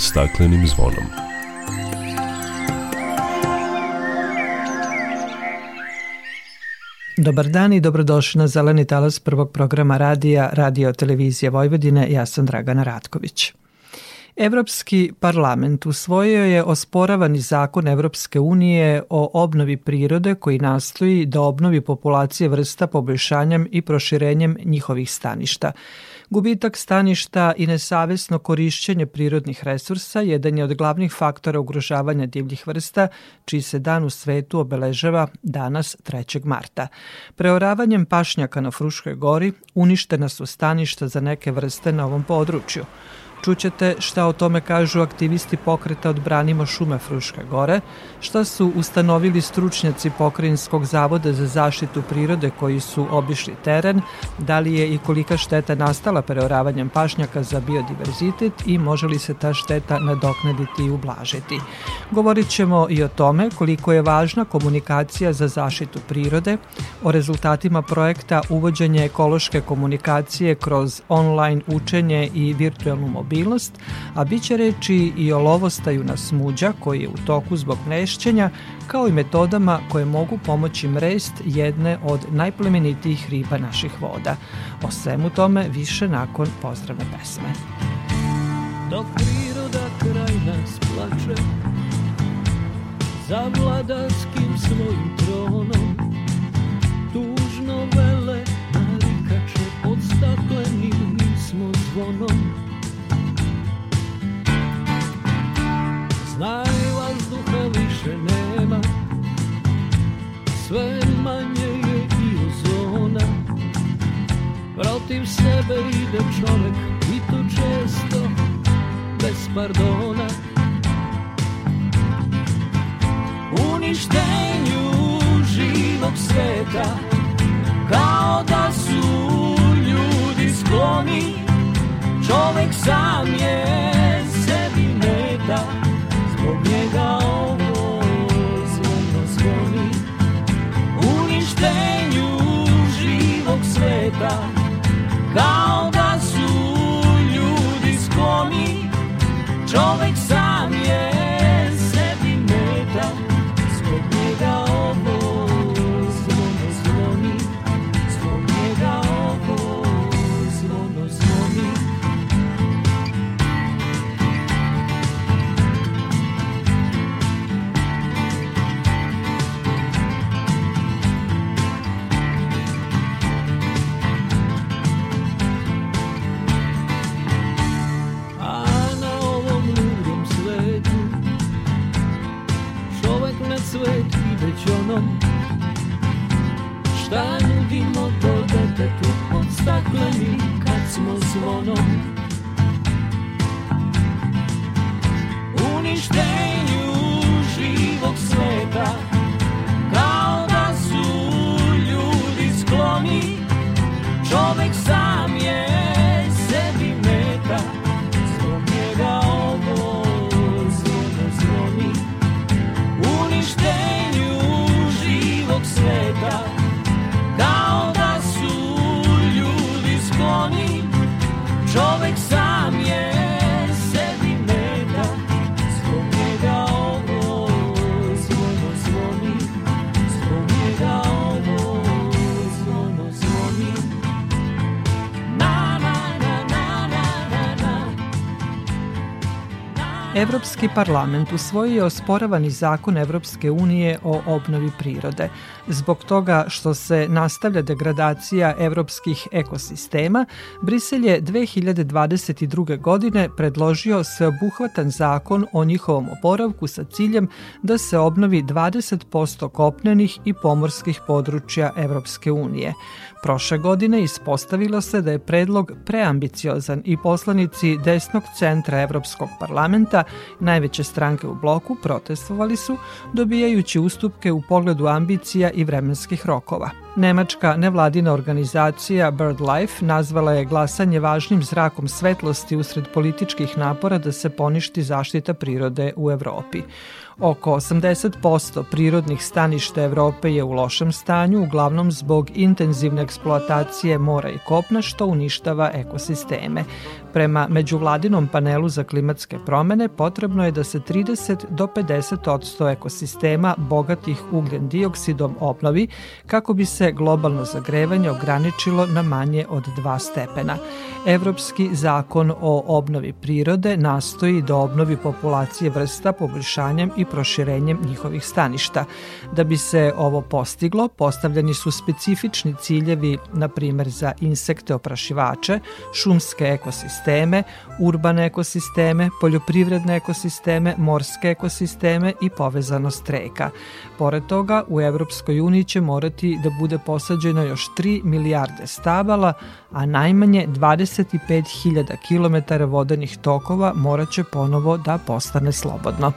staklenim zvonom. Dobar dan i dobrodošli na Zeleni talas prvog programa radija Radio Televizije Vojvodine. Ja sam Dragana Ratković. Evropski parlament usvojio je osporavani zakon Evropske unije o obnovi prirode koji nastoji da obnovi populacije vrsta poboljšanjem i proširenjem njihovih staništa. Gubitak staništa i nesavesno korišćenje prirodnih resursa jedan je od glavnih faktora ugrožavanja divljih vrsta, čiji se dan u svetu obeležava danas 3. marta. Preoravanjem pašnjaka na Fruškoj gori uništena su staništa za neke vrste na ovom području. Čućete šta o tome kažu aktivisti pokreta Odbranimo šume Fruške gore, šta su ustanovili stručnjaci Pokrajinskog zavoda za zaštitu prirode koji su obišli teren, da li je i kolika šteta nastala preoravanjem pašnjaka za biodiverzitet i može li se ta šteta nadoknaditi i ublažiti. Govorit ćemo i o tome koliko je važna komunikacija za zaštitu prirode, o rezultatima projekta uvođenje ekološke komunikacije kroz online učenje i virtualnu mobilnost mobilnost, a bit će reći i o lovostaju na smuđa koji je u toku zbog nešćenja, kao i metodama koje mogu pomoći mrest jedne od najplemenitijih riba naših voda. O svemu tome više nakon pozdravne pesme. Dok priroda kraj nas plače Za vladarskim svojim parlament usvojio osporavani zakon Evropske unije o obnovi prirode. Zbog toga što se nastavlja degradacija evropskih ekosistema, Brisel je 2022. godine predložio sveobuhvatan zakon o njihovom oporavku sa ciljem da se obnovi 20% kopnenih i pomorskih područja Evropske unije. Prošle godine ispostavilo se da je predlog preambiciozan i poslanici desnog centra Evropskog parlamenta, najveće stranke u bloku, protestovali su, dobijajući ustupke u pogledu ambicija i vremenskih rokova. Nemačka nevladina organizacija BirdLife nazvala je glasanje važnim zrakom svetlosti usred političkih napora da se poništi zaštita prirode u Evropi. Oko 80% prirodnih staništa Evrope je u lošem stanju, uglavnom zbog intenzivne eksploatacije mora i kopna što uništava ekosisteme. Prema međuvladinom panelu za klimatske promene potrebno je da se 30 do 50 ekosistema bogatih ugljen dioksidom obnovi kako bi se globalno zagrevanje ograničilo na manje od 2 stepena. Evropski zakon o obnovi prirode nastoji da obnovi populacije vrsta poboljšanjem i proširenjem njihovih staništa. Da bi se ovo postiglo, postavljeni su specifični ciljevi, na primer za insekte oprašivače, šumske ekosisteme, urbane ekosisteme, poljoprivredne ekosisteme, morske ekosisteme i povezanost reka. Pored toga, u Evropskoj uniji će morati da bude posađeno još 3 milijarde stabala, a najmanje 25.000 km vodenih tokova moraće ponovo da postane slobodno.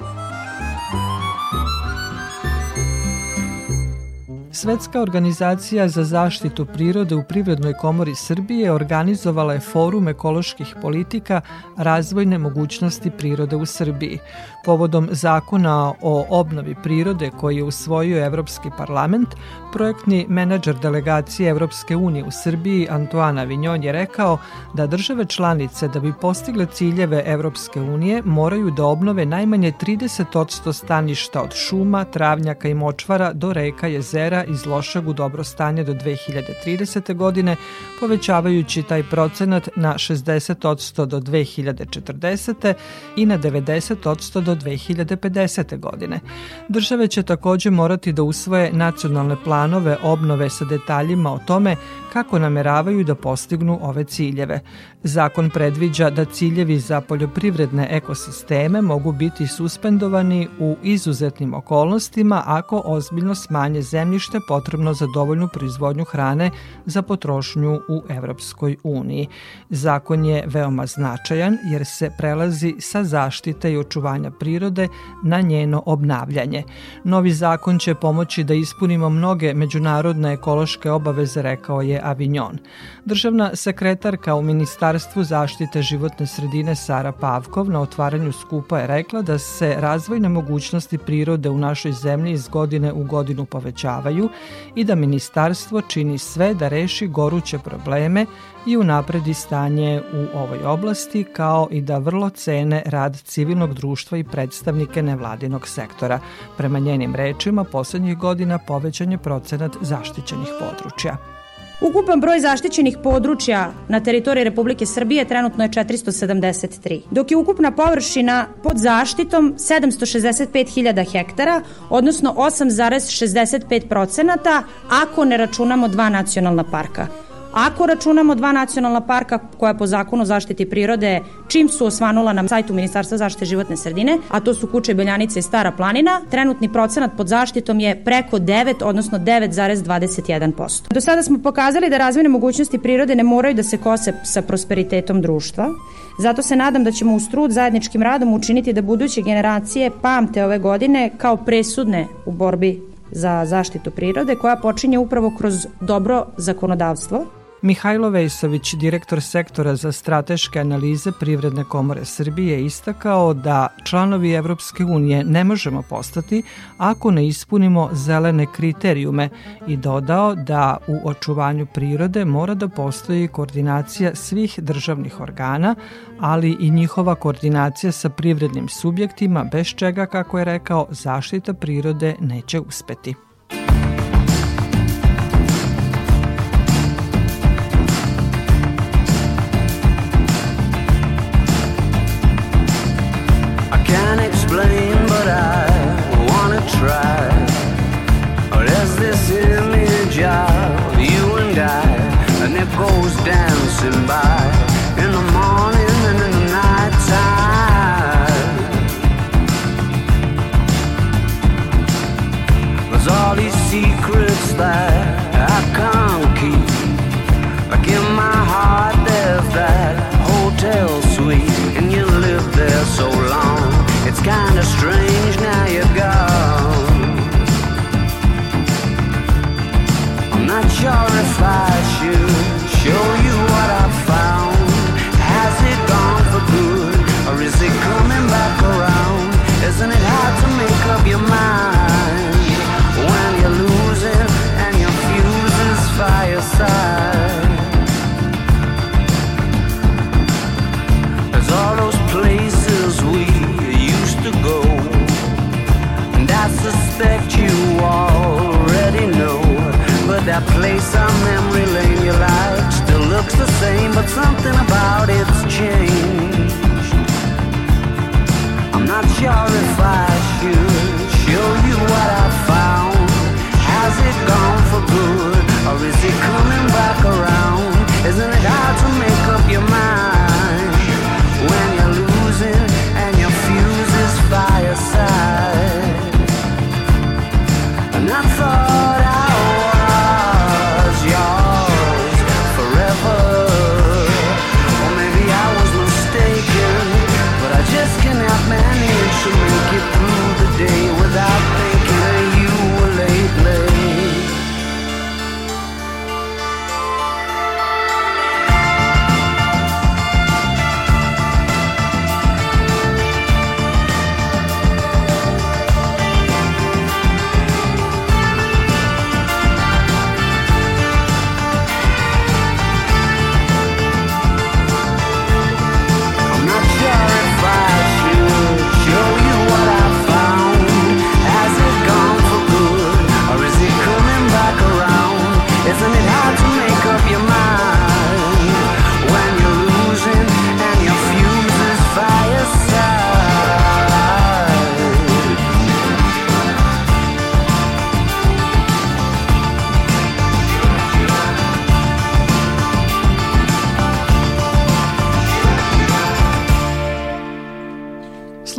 Svetska organizacija za zaštitu prirode u Privrednoj komori Srbije organizovala je forum ekoloških politika razvojne mogućnosti prirode u Srbiji. Povodom zakona o obnovi prirode koji je usvojio Evropski parlament, projektni menadžer delegacije Evropske unije u Srbiji Antoana Vinjon je rekao da države članice da bi postigle ciljeve Evropske unije moraju da obnove najmanje 30% staništa od šuma, travnjaka i močvara do reka, jezera iz lošeg u dobro stanje do 2030. godine, povećavajući taj procenat na 60% do 2040. i na 90% do 2050. godine. Države će takođe morati da usvoje nacionalne planove obnove sa detaljima o tome kako nameravaju da postignu ove ciljeve. Zakon predviđa da ciljevi za poljoprivredne ekosisteme mogu biti suspendovani u izuzetnim okolnostima ako ozbiljno smanje zemljište potrebno za dovoljnu proizvodnju hrane za potrošnju u Evropskoj uniji. Zakon je veoma značajan jer se prelazi sa zaštite i očuvanja prirode na njeno obnavljanje. Novi zakon će pomoći da ispunimo mnoge međunarodne ekološke obaveze, rekao je Avignon. Državna sekretarka u Ministarstvu zaštite životne sredine Sara Pavkov na otvaranju skupa je rekla da se razvojne mogućnosti prirode u našoj zemlji iz godine u godinu povećavaju i da ministarstvo čini sve da reši goruće probleme i unapredi stanje u ovoj oblasti, kao i da vrlo cene rad civilnog društva i predstavnike nevladinog sektora. Prema njenim rečima, poslednjih godina povećan je procenat zaštićenih područja. Ukupan broj zaštićenih područja na teritoriji Republike Srbije trenutno je 473, dok je ukupna površina pod zaštitom 765.000 hektara, odnosno 8,65 procenata ako ne računamo dva nacionalna parka. Ako računamo dva nacionalna parka koja po zakonu zaštiti prirode čim su osvanula na sajtu Ministarstva zaštite životne sredine, a to su Kuče Beljanice i Stara planina, trenutni procenat pod zaštitom je preko 9, odnosno 9,21%. Do sada smo pokazali da razvojne mogućnosti prirode ne moraju da se kose sa prosperitetom društva, Zato se nadam da ćemo uz trud zajedničkim radom učiniti da buduće generacije pamte ove godine kao presudne u borbi za zaštitu prirode koja počinje upravo kroz dobro zakonodavstvo, Mihajlo Vejsović, direktor sektora za strateške analize Privredne komore Srbije, istakao da članovi Evropske unije ne možemo postati ako ne ispunimo zelene kriterijume i dodao da u očuvanju prirode mora da postoji koordinacija svih državnih organa, ali i njihova koordinacija sa privrednim subjektima, bez čega, kako je rekao, zaštita prirode neće uspeti.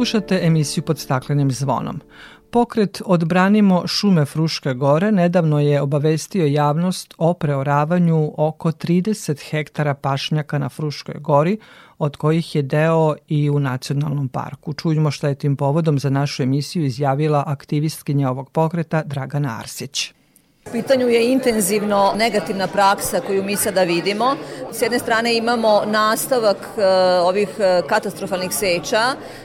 Slušate emisiju pod staklenim zvonom. Pokret Odbranimo šume Fruške gore nedavno je obavestio javnost o preoravanju oko 30 hektara pašnjaka na Fruškoj gori, od kojih je deo i u nacionalnom parku. Čujemo šta je tim povodom za našu emisiju izjavila aktivistkinja ovog pokreta Dragana Arsić. U pitanju je intenzivno negativna praksa koju mi sada vidimo. S jedne strane imamo nastavak e, ovih e, katastrofalnih seča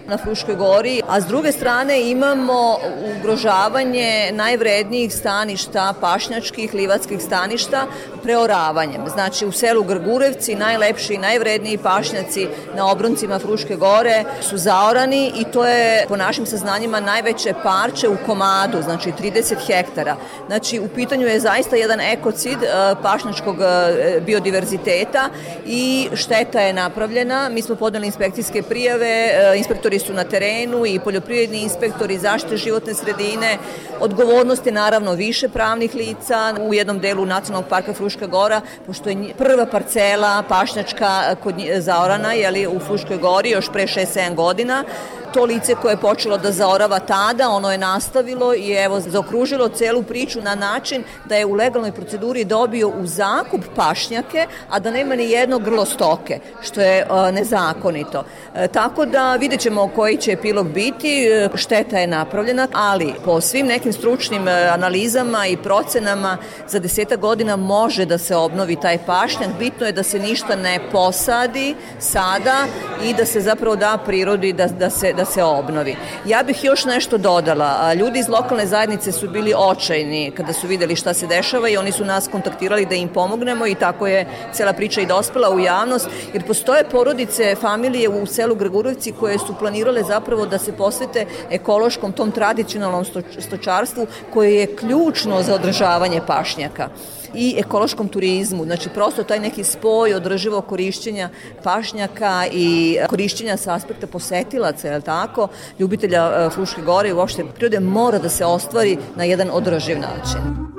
na Fruškoj gori, a s druge strane imamo ugrožavanje najvrednijih staništa, pašnjačkih, livatskih staništa, preoravanjem. Znači u selu Grgurevci najlepši i najvredniji pašnjaci na obroncima Fruške gore su zaorani i to je po našim saznanjima najveće parče u komadu, znači 30 hektara. Znači u pitanju je zaista jedan ekocid e, pašnjačkog e, biodiverziteta i šteta je napravljena. Mi smo podali inspekcijske prijave, e, inspektori su na terenu i poljoprivredni inspektori zaštite životne sredine. Odgovornost je naravno više pravnih lica u jednom delu Nacionalnog parka Fruška Gora, pošto je prva parcela pašnjačka kod zaorana jeli, u Fruškoj gori još pre 6-7 godina to lice koje je počelo da zaorava tada, ono je nastavilo i evo zaokružilo celu priču na način da je u legalnoj proceduri dobio u zakup pašnjake, a da nema ni jedno grlo stoke, što je e, nezakonito. E, tako da vidjet ćemo koji će epilog biti, e, šteta je napravljena, ali po svim nekim stručnim analizama i procenama za deseta godina može da se obnovi taj pašnjak. Bitno je da se ništa ne posadi sada i da se zapravo da prirodi da, da, se, da se obnovi. Ja bih još nešto dodala. Ljudi iz lokalne zajednice su bili očajni kada su videli šta se dešava i oni su nas kontaktirali da im pomognemo i tako je cela priča i dospela u javnost, jer postoje porodice, familije u selu Grgurovci koje su planirale zapravo da se posvete ekološkom, tom tradicionalnom sto- stočarstvu koje je ključno za održavanje pašnjaka i ekološkom turizmu, znači prosto taj neki spoj održivog korišćenja pašnjaka i korišćenja sa aspekta posetilaca, je li tako, ljubitelja e, Fruške gore i uopšte prirode mora da se ostvari na jedan održiv način.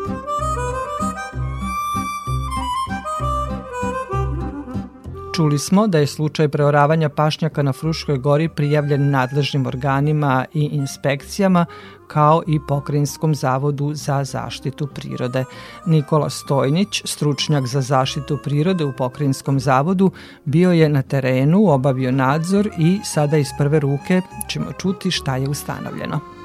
Čuli smo da je slučaj preoravanja pašnjaka na Fruškoj gori prijavljen nadležnim organima i inspekcijama, kao i Pokrajinskom zavodu za zaštitu prirode. Nikola Stojnić, stručnjak za zaštitu prirode u Pokrajinskom zavodu, bio je na terenu, obavio nadzor i sada iz prve ruke ćemo čuti šta je ustanovljeno.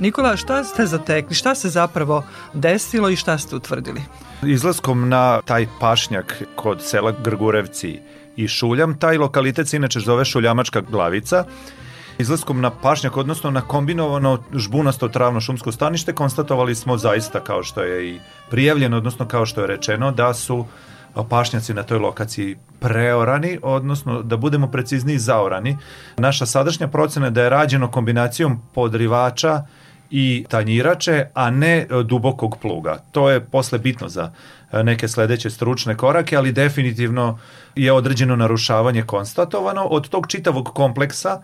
Nikola, šta ste zatekli? Šta se zapravo desilo i šta ste utvrdili? Izlaskom na taj pašnjak kod sela Grgurevci i Šuljam, taj lokalitet se inače zove Šuljamačka glavica, Izlaskom na pašnjak, odnosno na kombinovano žbunasto travno šumsko stanište, konstatovali smo zaista, kao što je i prijavljeno, odnosno kao što je rečeno, da su pašnjaci na toj lokaciji preorani, odnosno da budemo precizniji zaorani. Naša sadašnja procena je da je rađeno kombinacijom podrivača i tanjirače, a ne dubokog pluga. To je posle bitno za neke sledeće stručne korake, ali definitivno je određeno narušavanje konstatovano. Od tog čitavog kompleksa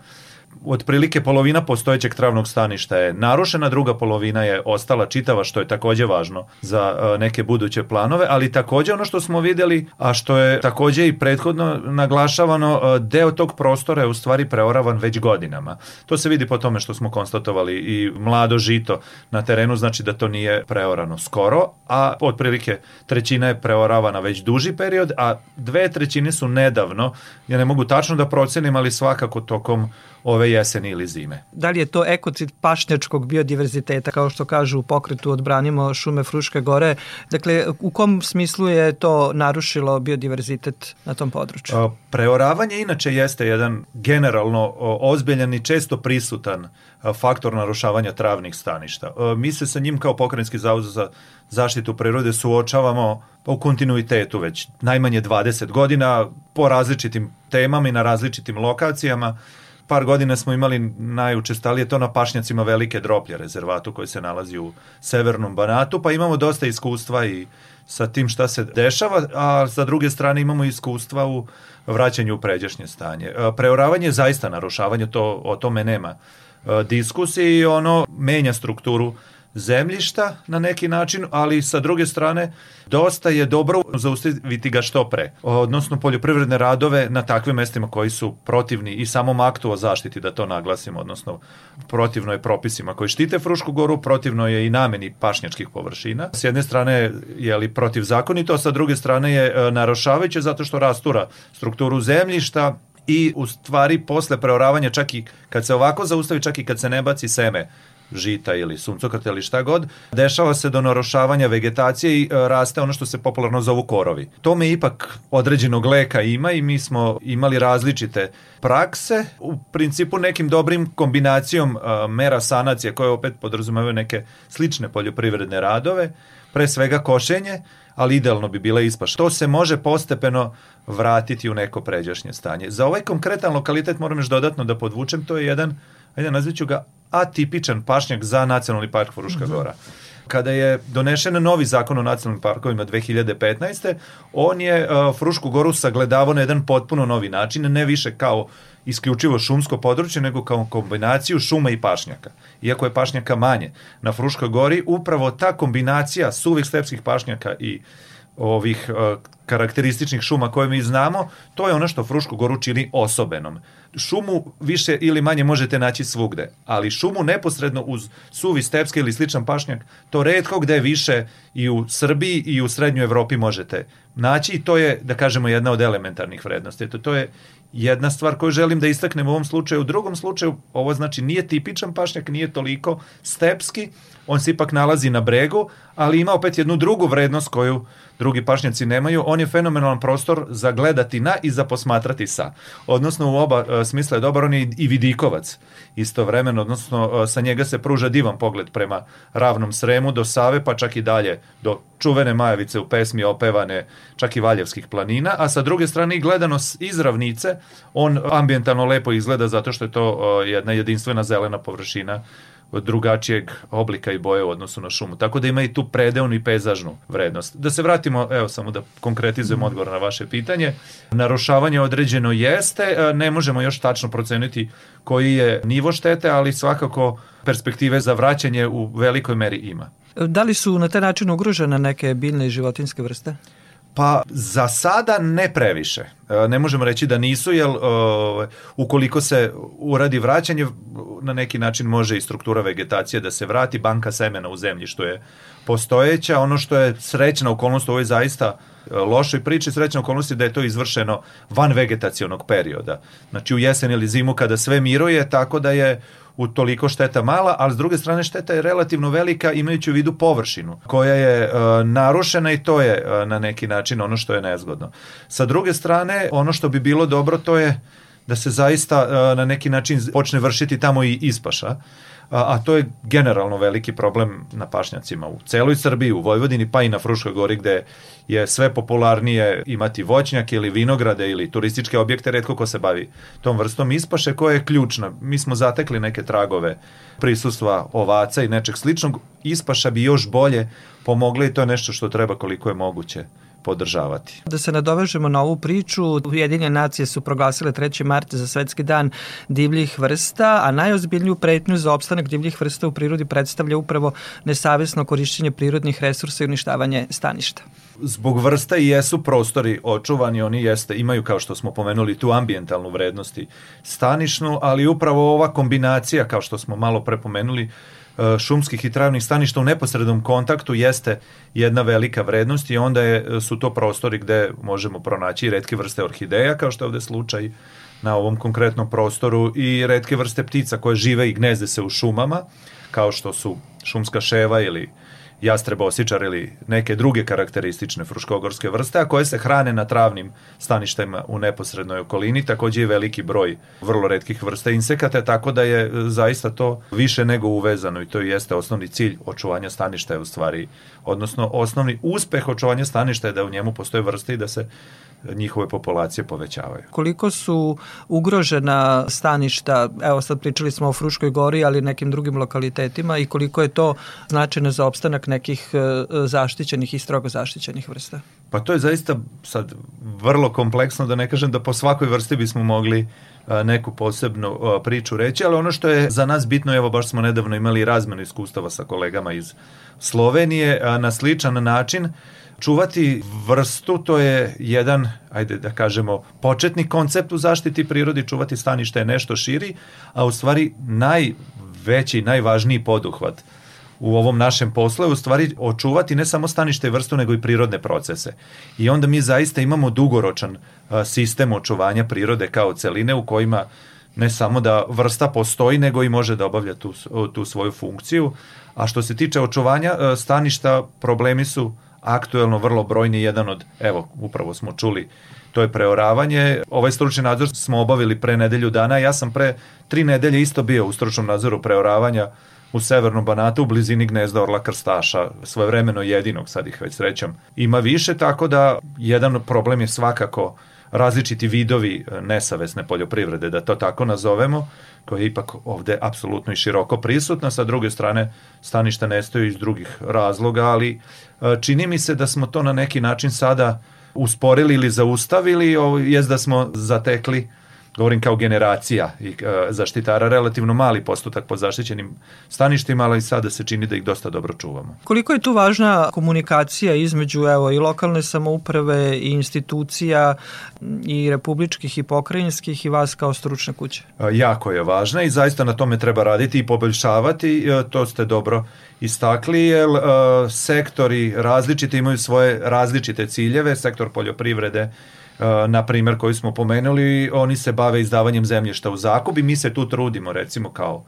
otprilike polovina postojećeg travnog staništa je narušena, druga polovina je ostala čitava, što je takođe važno za e, neke buduće planove, ali takođe ono što smo videli, a što je takođe i prethodno naglašavano, e, deo tog prostora je u stvari preoravan već godinama. To se vidi po tome što smo konstatovali i mlado žito na terenu, znači da to nije preorano skoro, a otprilike trećina je preoravana već duži period, a dve trećine su nedavno, ja ne mogu tačno da procenim, ali svakako tokom ove jeseni ili zime. Da li je to ekocid pašnjačkog biodiverziteta, kao što kažu u pokretu odbranimo šume Fruške gore? Dakle, u kom smislu je to narušilo biodiverzitet na tom području? Preoravanje inače jeste jedan generalno ozbiljan i često prisutan faktor narušavanja travnih staništa. Mi se sa njim kao pokrenjski zavod za zaštitu prirode suočavamo u kontinuitetu već najmanje 20 godina po različitim temama i na različitim lokacijama par godina smo imali najučestalije to na pašnjacima Velike droplje rezervatu koji se nalazi u severnom Banatu, pa imamo dosta iskustva i sa tim šta se dešava, a sa druge strane imamo iskustva u vraćanju u pređašnje stanje. E, preoravanje je zaista narušavanje, to, o tome nema e, diskusije i ono menja strukturu zemljišta na neki način, ali sa druge strane dosta je dobro zaustaviti ga što pre. Odnosno poljoprivredne radove na takvim mestima koji su protivni i samom aktu o zaštiti, da to naglasimo, odnosno protivno je propisima koji štite Frušku goru, protivno je i nameni pašnjačkih površina. S jedne strane je li protivzakonito, a sa druge strane je e, narošavajuće zato što rastura strukturu zemljišta, i u stvari posle preoravanja čak i kad se ovako zaustavi, čak i kad se ne baci seme žita ili suncokrta ili šta god, dešava se do narošavanja vegetacije i e, raste ono što se popularno zovu korovi. Tome ipak određenog leka ima i mi smo imali različite prakse, u principu nekim dobrim kombinacijom e, mera sanacije koje opet podrazumevaju neke slične poljoprivredne radove, pre svega košenje, ali idealno bi bila ispaš. To se može postepeno vratiti u neko pređašnje stanje. Za ovaj konkretan lokalitet moram još dodatno da podvučem, to je jedan ajde nazvaću ga atipičan pašnjak za nacionalni park Fruška mm -hmm. Gora. Kada je donešen novi zakon o nacionalnim parkovima 2015. on je uh, Frušku Goru sagledavao na jedan potpuno novi način, ne više kao isključivo šumsko područje, nego kao kombinaciju šuma i pašnjaka. Iako je pašnjaka manje na Fruškoj gori, upravo ta kombinacija suvih stepskih pašnjaka i ovih uh, karakterističnih šuma koje mi znamo, to je ono što Frušku goru čini osobenom šumu više ili manje možete naći svugde, ali šumu neposredno uz suvi stepski ili sličan pašnjak, to redko gde više i u Srbiji i u Srednjoj Evropi možete naći i to je, da kažemo, jedna od elementarnih vrednosti. Eto, to je jedna stvar koju želim da istaknem u ovom slučaju. U drugom slučaju, ovo znači nije tipičan pašnjak, nije toliko stepski, on se ipak nalazi na bregu, ali ima opet jednu drugu vrednost koju drugi pašnjaci nemaju. On je fenomenalan prostor za gledati na i za posmatrati sa. Odnosno, u oba e, smisla je dobar, on je i vidikovac istovremeno, odnosno e, sa njega se pruža divan pogled prema ravnom sremu do Save, pa čak i dalje do čuvene Majevice u pesmi opevane čak i Valjevskih planina, a sa druge strane i gledano iz ravnice, on ambijentalno lepo izgleda zato što je to e, jedna jedinstvena zelena površina drugačijeg oblika i boje u odnosu na šumu. Tako da ima i tu predeonu i pezažnu vrednost. Da se vratimo, evo samo da konkretizujemo mhm. odgovor na vaše pitanje. Narušavanje određeno jeste, e, ne možemo još tačno proceniti koji je nivo štete, ali svakako perspektive za vraćanje u velikoj meri ima. Da li su na taj način ugrožene neke biljne i životinske vrste? Pa za sada ne previše. E, ne možemo reći da nisu, jer uh, ukoliko se uradi vraćanje, na neki način može i struktura vegetacije da se vrati, banka semena u zemlji što je postojeća. Ono što je srećna okolnost, ovo je zaista e, lošoj priči, srećna okolnost je da je to izvršeno van vegetacionog perioda. Znači u jesen ili zimu kada sve miruje, tako da je u toliko šteta mala, ali s druge strane šteta je relativno velika imajući u vidu površinu koja je e, narušena i to je e, na neki način ono što je nezgodno. Sa druge strane, ono što bi bilo dobro to je da se zaista e, na neki način počne vršiti tamo i ispaša a, a to je generalno veliki problem na pašnjacima u celoj Srbiji, u Vojvodini, pa i na Fruškoj gori gde je sve popularnije imati voćnjake ili vinograde ili turističke objekte, redko ko se bavi tom vrstom ispaše koja je ključna. Mi smo zatekli neke tragove prisustva ovaca i nečeg sličnog. Ispaša bi još bolje pomogla i to je nešto što treba koliko je moguće podržavati. Da se nadovežemo na ovu priču, Ujedinjene nacije su proglasile 3. marta za svetski dan divljih vrsta, a najozbiljniju pretnju za opstanak divljih vrsta u prirodi predstavlja upravo nesavesno korišćenje prirodnih resursa i uništavanje staništa zbog vrsta i jesu prostori očuvani, oni jeste, imaju kao što smo pomenuli tu ambijentalnu vrednost i stanišnu, ali upravo ova kombinacija, kao što smo malo prepomenuli, šumskih i travnih staništa u neposrednom kontaktu jeste jedna velika vrednost i onda je, su to prostori gde možemo pronaći redke vrste orhideja, kao što je ovde slučaj na ovom konkretnom prostoru i redke vrste ptica koje žive i gnezde se u šumama, kao što su šumska ševa ili uh, jastreba osičar ili neke druge karakteristične fruškogorske vrste, a koje se hrane na travnim staništima u neposrednoj okolini, takođe i veliki broj vrlo redkih vrsta insekata, tako da je e, zaista to više nego uvezano i to jeste osnovni cilj očuvanja staništa je u stvari, odnosno osnovni uspeh očuvanja staništa je da u njemu postoje vrste i da se njihove populacije povećavaju. Koliko su ugrožena staništa, evo sad pričali smo o Fruškoj gori, ali nekim drugim lokalitetima i koliko je to značajno za opstanak nekih e, zaštićenih i strogo zaštićenih vrsta? Pa to je zaista sad vrlo kompleksno, da ne kažem da po svakoj vrsti bismo mogli e, neku posebnu e, priču reći, ali ono što je za nas bitno, evo baš smo nedavno imali razmenu iskustava sa kolegama iz Slovenije na sličan način, Čuvati vrstu to je jedan, ajde da kažemo, početni koncept u zaštiti prirodi, čuvati stanište je nešto širi, a u stvari najveći, najvažniji poduhvat u ovom našem poslu je u stvari očuvati ne samo stanište i vrstu, nego i prirodne procese. I onda mi zaista imamo dugoročan sistem očuvanja prirode kao celine u kojima ne samo da vrsta postoji, nego i može da obavlja tu, tu svoju funkciju. A što se tiče očuvanja staništa, problemi su aktuelno vrlo brojni jedan od, evo, upravo smo čuli, to je preoravanje. Ovaj stručni nadzor smo obavili pre nedelju dana, ja sam pre tri nedelje isto bio u stručnom nadzoru preoravanja u severnom Banatu u blizini gnezda Orla Krstaša, svojevremeno jedinog, sad ih već srećam. Ima više, tako da jedan problem je svakako različiti vidovi nesavesne poljoprivrede, da to tako nazovemo, koja je ipak ovde apsolutno i široko prisutna, sa druge strane staništa nestaju iz drugih razloga, ali e, čini mi se da smo to na neki način sada usporili ili zaustavili, jest da smo zatekli govorim kao generacija i uh, zaštitara, relativno mali postotak po zaštićenim staništima, ali sada se čini da ih dosta dobro čuvamo. Koliko je tu važna komunikacija između evo, i lokalne samouprave i institucija i republičkih i pokrajinskih i vas kao stručne kuće? Uh, jako je važna i zaista na tome treba raditi i poboljšavati, uh, to ste dobro istakli, jer sektori različiti imaju svoje različite ciljeve, sektor poljoprivrede na primer koji smo pomenuli, oni se bave izdavanjem zemljišta u zakup i mi se tu trudimo recimo kao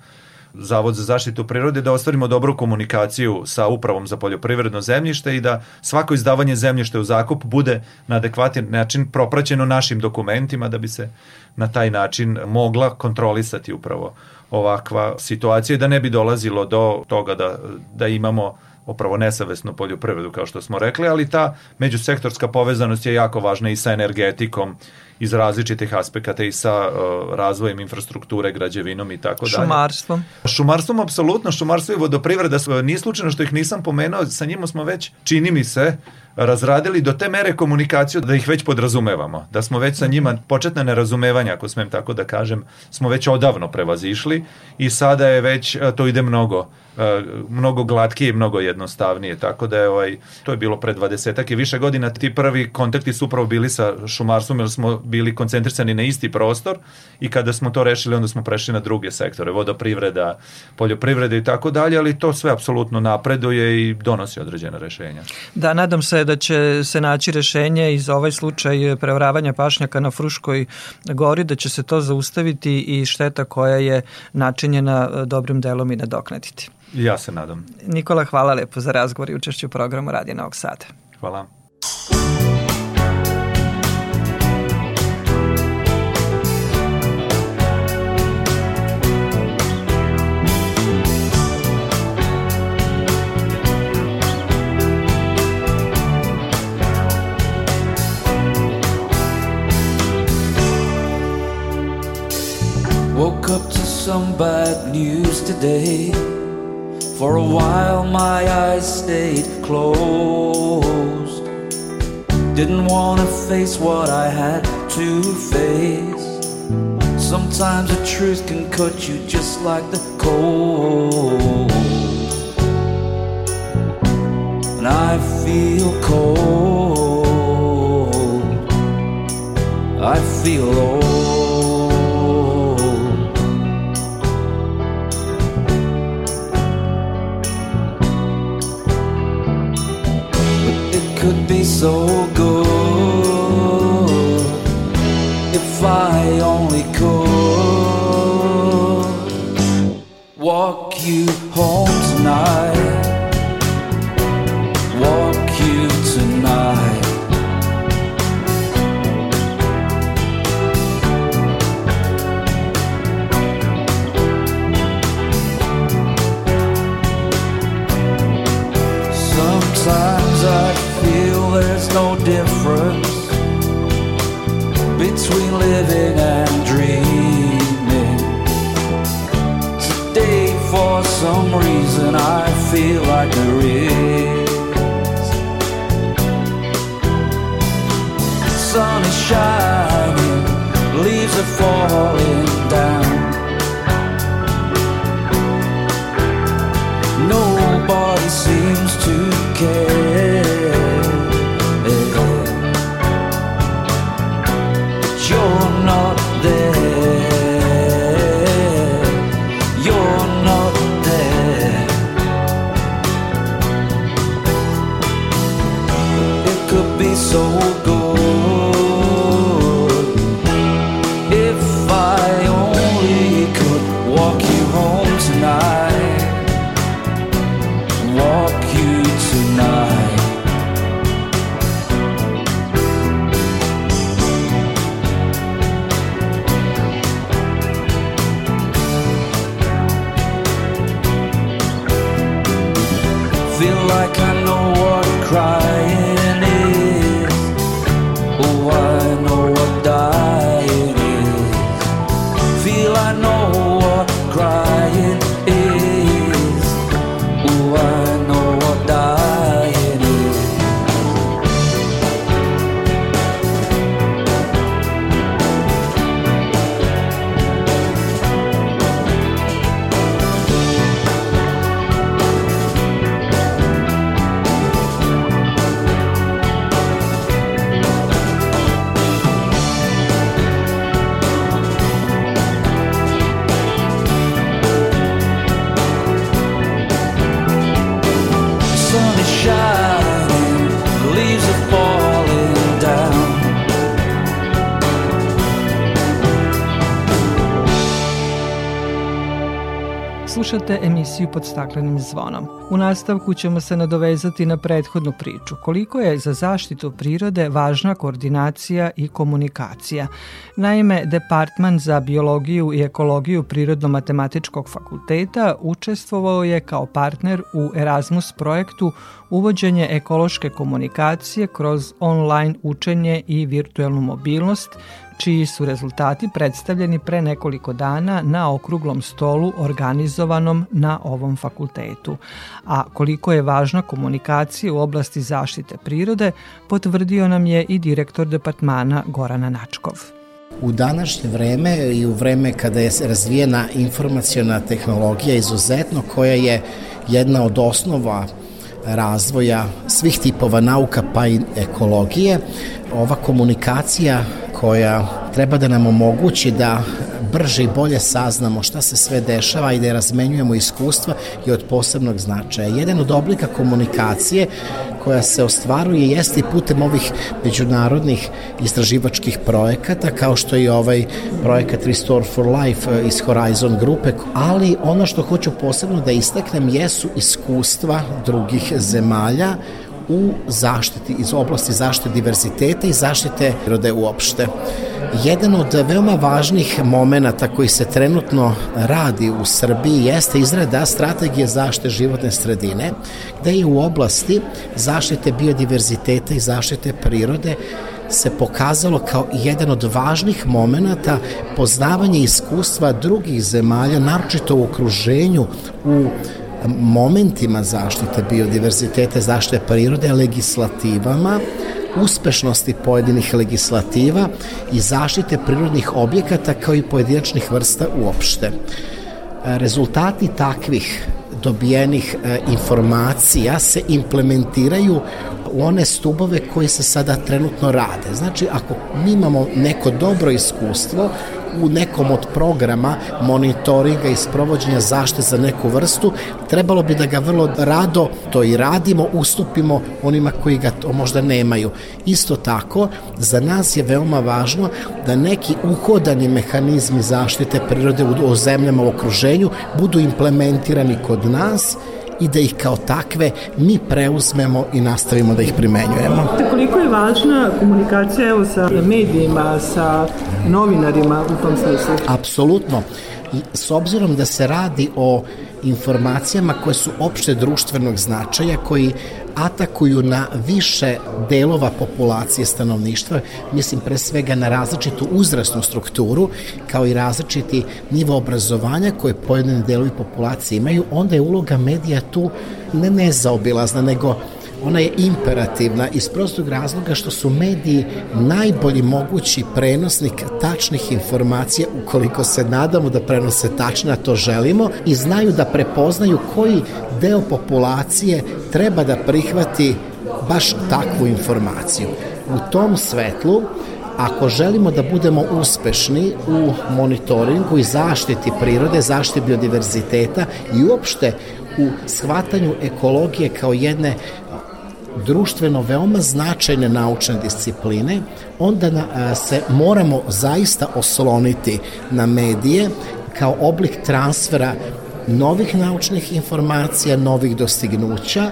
Zavod za zaštitu prirode da ostvarimo dobru komunikaciju sa upravom za poljoprivredno zemljište i da svako izdavanje zemljišta u zakup bude na adekvatan način propraćeno našim dokumentima da bi se na taj način mogla kontrolisati upravo ovakva situacija i da ne bi dolazilo do toga da, da imamo opravo nesavesnu poljoprivredu, kao što smo rekli, ali ta međusektorska povezanost je jako važna i sa energetikom, iz različitih aspekata i sa uh, razvojem infrastrukture, građevinom i tako dalje. Šumarstvom? Šumarstvom, apsolutno. Šumarstvo i vodoprivreda, nije slučajno što ih nisam pomenuo, sa njima smo već, čini mi se, razradili do te mere komunikaciju da ih već podrazumevamo, da smo već sa njima početne nerazumevanja, ako smem tako da kažem, smo već odavno prevazišli i sada je već, to ide mnogo mnogo glatkije i mnogo jednostavnije, tako da je ovaj, to je bilo pre 20 i više godina, ti prvi kontakti su upravo bili sa šumarstvom jer smo bili koncentrisani na isti prostor i kada smo to rešili onda smo prešli na druge sektore, vodoprivreda, poljoprivreda i tako dalje, ali to sve apsolutno napreduje i donosi određene rešenja. Da, nadam se da će se naći rešenje i za ovaj slučaj preoravanja pašnjaka na Fruškoj gori, da će se to zaustaviti i šteta koja je načinjena dobrim delom i nadoknaditi. Ja se nadam. Nikola, hvala lepo za razgovor i učešću u programu Radija Novog Sada. Hvala. Today. For a while my eyes stayed closed. Didn't want to face what I had to face. Sometimes the truth can cut you just like the cold. And I feel cold. I feel old. Could be so good if I only could walk you home tonight. Difference between living and dreaming. Today, for some reason, I feel like there is. Sun is shining, leaves are falling down. Slušate emisiju pod staklenim zvonom. U nastavku ćemo se nadovezati na prethodnu priču. Koliko je za zaštitu prirode važna koordinacija i komunikacija. Naime, Departman za biologiju i ekologiju Prirodno-matematičkog fakulteta učestvovao je kao partner u Erasmus projektu uvođenje ekološke komunikacije kroz online učenje i virtuelnu mobilnost, čiji su rezultati predstavljeni pre nekoliko dana na okruglom stolu organizovanom na ovom fakultetu. A koliko je važna komunikacija u oblasti zaštite prirode, potvrdio nam je i direktor departmana Gorana Načkov. U današnje vreme i u vreme kada je razvijena informacijona tehnologija izuzetno koja je jedna od osnova razvoja svih tipova nauka pa i ekologije, ova komunikacija koja treba da nam omogući da brže i bolje saznamo šta se sve dešava i da razmenjujemo iskustva je od posebnog značaja. Jedan od oblika komunikacije koja se ostvaruje jeste i putem ovih međunarodnih istraživačkih projekata kao što je ovaj projekat Restore for Life iz Horizon grupe, ali ono što hoću posebno da istaknem jesu iskustva drugih zemalja u zaštiti, iz oblasti zaštite diverziteta i zaštite prirode uopšte. Jedan od veoma važnih momenta koji se trenutno radi u Srbiji jeste izrada strategije zaštite životne sredine, gde je u oblasti zaštite biodiverziteta i zaštite prirode se pokazalo kao jedan od važnih momenata poznavanje iskustva drugih zemalja, naročito u okruženju, u momentima zaštite biodiverziteta, zaštite prirode, legislativama, uspešnosti pojedinih legislativa i zaštite prirodnih objekata kao i pojedinačnih vrsta uopšte. Rezultati takvih dobijenih e, informacija se implementiraju u one stubove koje se sada trenutno rade. Znači, ako mi imamo neko dobro iskustvo u nekom od programa monitoringa i sprovođenja zašte za neku vrstu, trebalo bi da ga vrlo rado to i radimo, ustupimo onima koji ga to možda nemaju. Isto tako, za nas je veoma važno da neki uhodani mehanizmi zaštite prirode u, u zemljama u okruženju budu implementirani kod nas i da ih kao takve mi preuzmemo i nastavimo da ih primenjujemo. Koliko je važna komunikacija evo sa medijima, sa novinarima u tom smislu? Apsolutno. S obzirom da se radi o informacijama koje su opšte društvenog značaja, koji atakuju na više delova populacije stanovništva, mislim pre svega na različitu uzrasnu strukturu, kao i različiti nivo obrazovanja koje pojedine delovi populacije imaju, onda je uloga medija tu ne nezaobilazna, nego ona je imperativna iz prostog razloga što su mediji najbolji mogući prenosnik tačnih informacija ukoliko se nadamo da prenose tačne, a to želimo i znaju da prepoznaju koji deo populacije treba da prihvati baš takvu informaciju. U tom svetlu ako želimo da budemo uspešni u monitoringu i zaštiti prirode, zaštiti biodiverziteta i uopšte u shvatanju ekologije kao jedne društveno veoma značajne naučne discipline, onda na, se moramo zaista osloniti na medije kao oblik transfera novih naučnih informacija, novih dostignuća,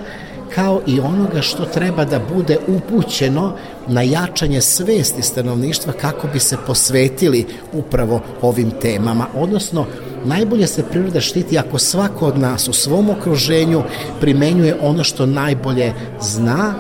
kao i onoga što treba da bude upućeno na jačanje svesti stanovništva kako bi se posvetili upravo ovim temama, odnosno najbolje se priroda štiti ako svako od nas u svom okruženju primenjuje ono što najbolje zna,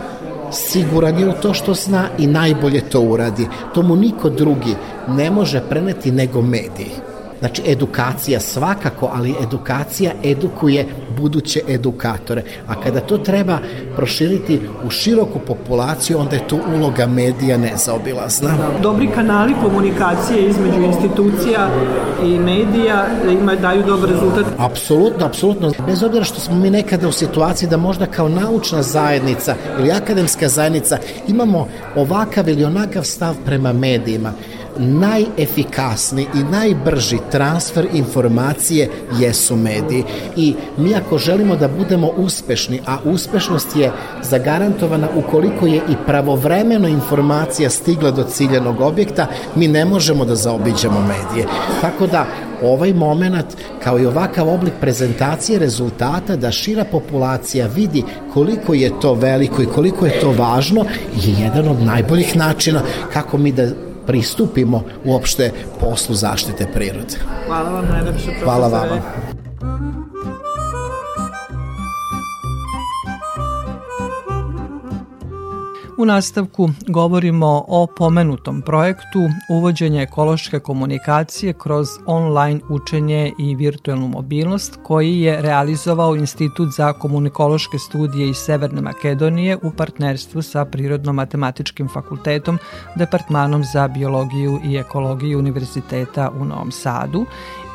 siguran je u to što zna i najbolje to uradi. To mu niko drugi ne može preneti nego mediji. Znači, edukacija svakako, ali edukacija edukuje buduće edukatore. A kada to treba proširiti u široku populaciju, onda je tu uloga medija nezaobilazna. Dobri kanali komunikacije između institucija i medija ima, daju dobar rezultat? Apsolutno, apsolutno. Bez obzira što smo mi nekada u situaciji da možda kao naučna zajednica ili akademska zajednica imamo ovakav ili onakav stav prema medijima najefikasni i najbrži transfer informacije jesu mediji. I mi ako želimo da budemo uspešni, a uspešnost je zagarantovana ukoliko je i pravovremeno informacija stigla do ciljenog objekta, mi ne možemo da zaobiđemo medije. Tako da ovaj moment kao i ovakav oblik prezentacije rezultata da šira populacija vidi koliko je to veliko i koliko je to važno je jedan od najboljih načina kako mi da pristupimo uopšte poslu zaštite prirode. Hvala vam najlepše. Hvala vama. U nastavku govorimo o pomenutom projektu uvođenja ekološke komunikacije kroz online učenje i virtualnu mobilnost koji je realizovao Institut za komunikološke studije iz Severne Makedonije u partnerstvu sa Prirodno-matematičkim fakultetom, Departmanom za biologiju i ekologiju Univerziteta u Novom Sadu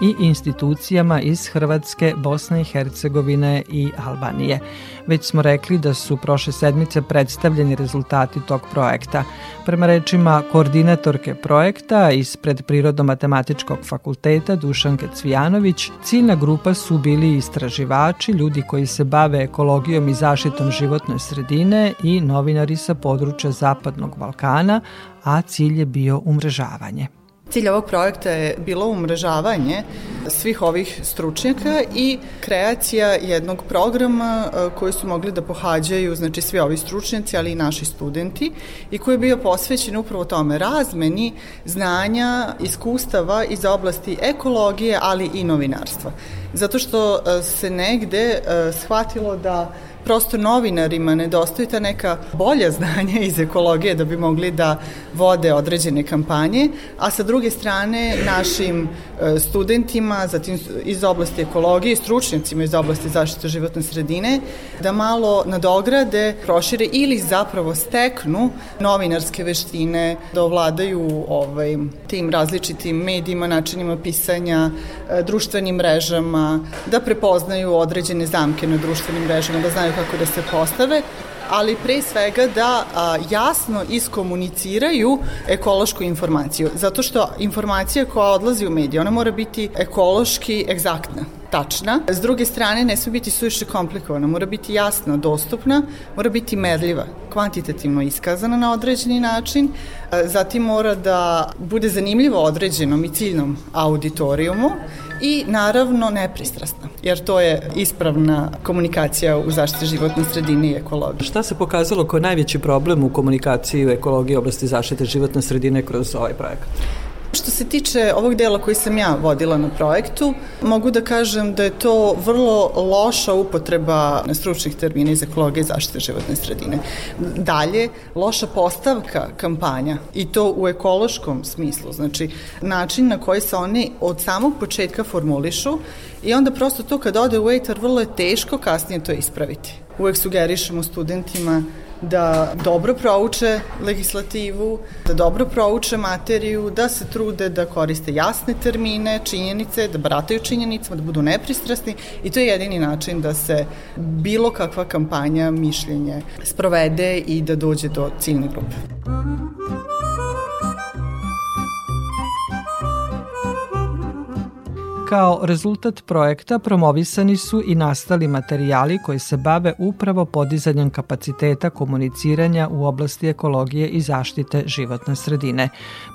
i institucijama iz Hrvatske, Bosne i Hercegovine i Albanije. Već smo rekli da su prošle sedmice predstavljeni rezultati tog projekta. Prema rečima koordinatorke projekta ispred Prirodno-matematičkog fakulteta Dušanke Cvijanović, ciljna grupa su bili istraživači, ljudi koji se bave ekologijom i zaštitom životne sredine i novinari sa područja Zapadnog Balkana, a cilj je bio umrežavanje. Cilj ovog projekta je bilo umrežavanje svih ovih stručnjaka i kreacija jednog programa e, koji su mogli da pohađaju znači svi ovi stručnjaci, ali i naši studenti i koji je bio posvećen upravo tome razmeni znanja, iskustava iz oblasti ekologije, ali i novinarstva. Zato što e, se negde e, shvatilo da prosto novinarima nedostaju ta neka bolja znanja iz ekologije da bi mogli da vode određene kampanje, a sa druge strane našim e, studentima, zatim iz oblasti ekologije, stručnjacima iz oblasti zaštite životne sredine, da malo nadograde, prošire ili zapravo steknu novinarske veštine, da ovladaju ovaj, tim različitim medijima, načinima pisanja, e, društvenim mrežama, da prepoznaju određene zamke na društvenim mrežama, da znaju kako da se postave, ali pre svega da a, jasno iskomuniciraju ekološku informaciju. Zato što informacija koja odlazi u medije, ona mora biti ekološki egzaktna tačna. S druge strane, ne sme biti suviše komplikovana, mora biti jasna, dostupna, mora biti merljiva, kvantitativno iskazana na određeni način, zatim mora da bude zanimljivo određenom i ciljnom auditorijumu i naravno nepristrasna, jer to je ispravna komunikacija u zaštiti životne sredine i ekologije. Šta se pokazalo kao najveći problem u komunikaciji u ekologiji oblasti zaštite životne sredine kroz ovaj projekat? Što se tiče ovog dela koji sam ja vodila na projektu, mogu da kažem da je to vrlo loša upotreba stručnih termina iz ekologije i zaštite životne sredine. Dalje, loša postavka kampanja i to u ekološkom smislu, znači način na koji se oni od samog početka formulišu i onda prosto to kad ode u etar vrlo je teško kasnije to ispraviti. Uvek sugerišemo studentima da dobro prouče legislativu, da dobro prouče materiju, da se trude da koriste jasne termine, činjenice, da brataju činjenicama, da budu nepristrasni i to je jedini način da se bilo kakva kampanja, mišljenje sprovede i da dođe do ciljne grupe. Kao rezultat projekta promovisani su i nastali materijali koji se bave upravo podizanjem kapaciteta komuniciranja u oblasti ekologije i zaštite životne sredine.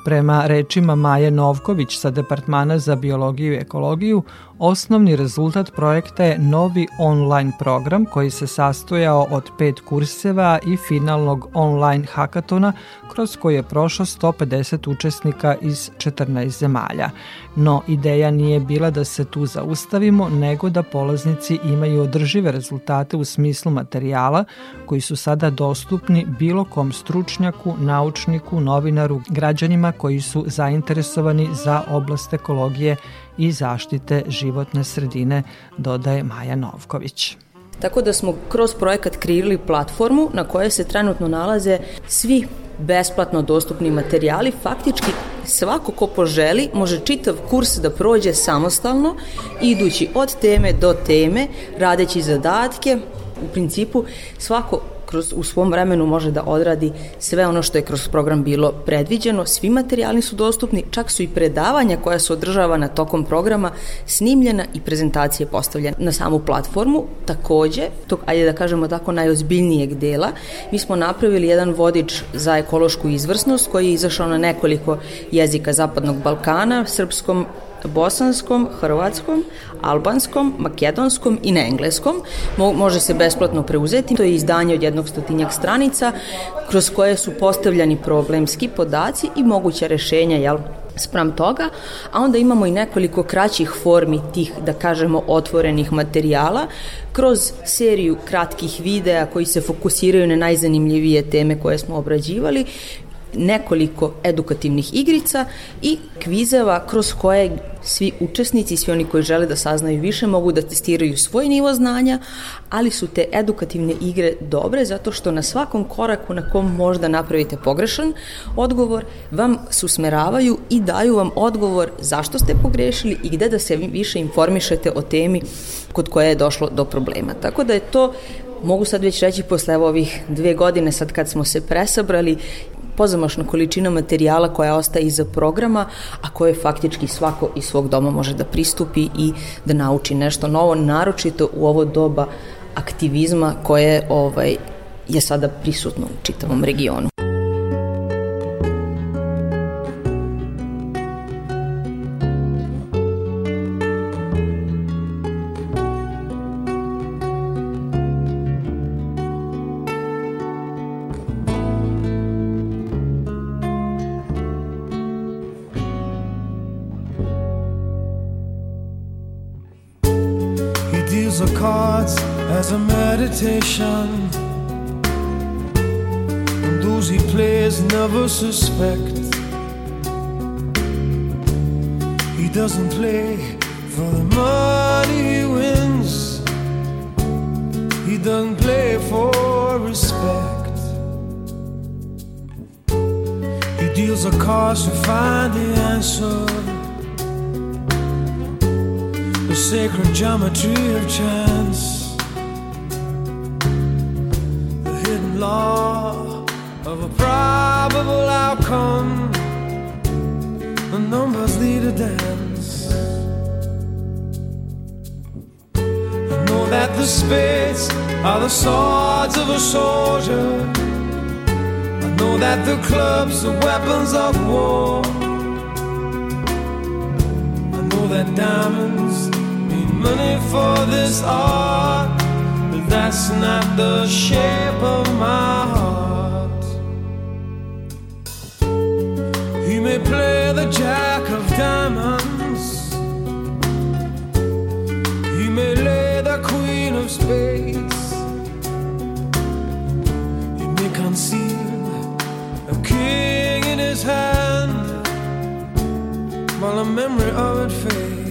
Prema rečima Maje Novković sa Departmana za biologiju i ekologiju, Osnovni rezultat projekta je novi online program koji se sastojao od pet kurseva i finalnog online hakatona kroz koji je prošlo 150 učesnika iz 14 zemalja. No, ideja nije bila da se tu zaustavimo, nego da polaznici imaju održive rezultate u smislu materijala koji su sada dostupni bilo kom stručnjaku, naučniku, novinaru, građanima koji su zainteresovani za oblast ekologije i zaštite životne sredine, dodaje Maja Novković. Tako da smo kroz projekat kreirali platformu na kojoj se trenutno nalaze svi besplatno dostupni materijali. Faktički svako ko poželi može čitav kurs da prođe samostalno, idući od teme do teme, radeći zadatke. U principu svako kroz, u svom vremenu može da odradi sve ono što je kroz program bilo predviđeno, svi materijali su dostupni, čak su i predavanja koja su održavana tokom programa snimljena i prezentacije postavljene na samu platformu. Takođe, tog, ajde da kažemo tako, najozbiljnijeg dela, mi smo napravili jedan vodič za ekološku izvrsnost koji je izašao na nekoliko jezika Zapadnog Balkana, srpskom, bosanskom, hrvatskom, albanskom, makedonskom i na engleskom. Mo može se besplatno preuzeti. To je izdanje od jednog stotinjak stranica kroz koje su postavljani problemski podaci i moguća rešenja, jel, sprem toga, a onda imamo i nekoliko kraćih formi tih, da kažemo, otvorenih materijala kroz seriju kratkih videa koji se fokusiraju na najzanimljivije teme koje smo obrađivali, nekoliko edukativnih igrica i kvizeva kroz koje svi učesnici, svi oni koji žele da saznaju više mogu da testiraju svoj nivo znanja, ali su te edukativne igre dobre zato što na svakom koraku na kom možda napravite pogrešan odgovor vam se usmeravaju i daju vam odgovor zašto ste pogrešili i gde da se više informišete o temi kod koje je došlo do problema. Tako da je to Mogu sad već reći posle ovih dve godine sad kad smo se presabrali pozamašna količina materijala koja ostaje iza programa, a koje faktički svako iz svog doma može da pristupi i da nauči nešto novo, naročito u ovo doba aktivizma koje ovaj, je sada prisutno u čitavom regionu. That's not the shape of my heart. He may play the jack of diamonds, he may lay the queen of spades, he may conceal a king in his hand while the memory of it fades.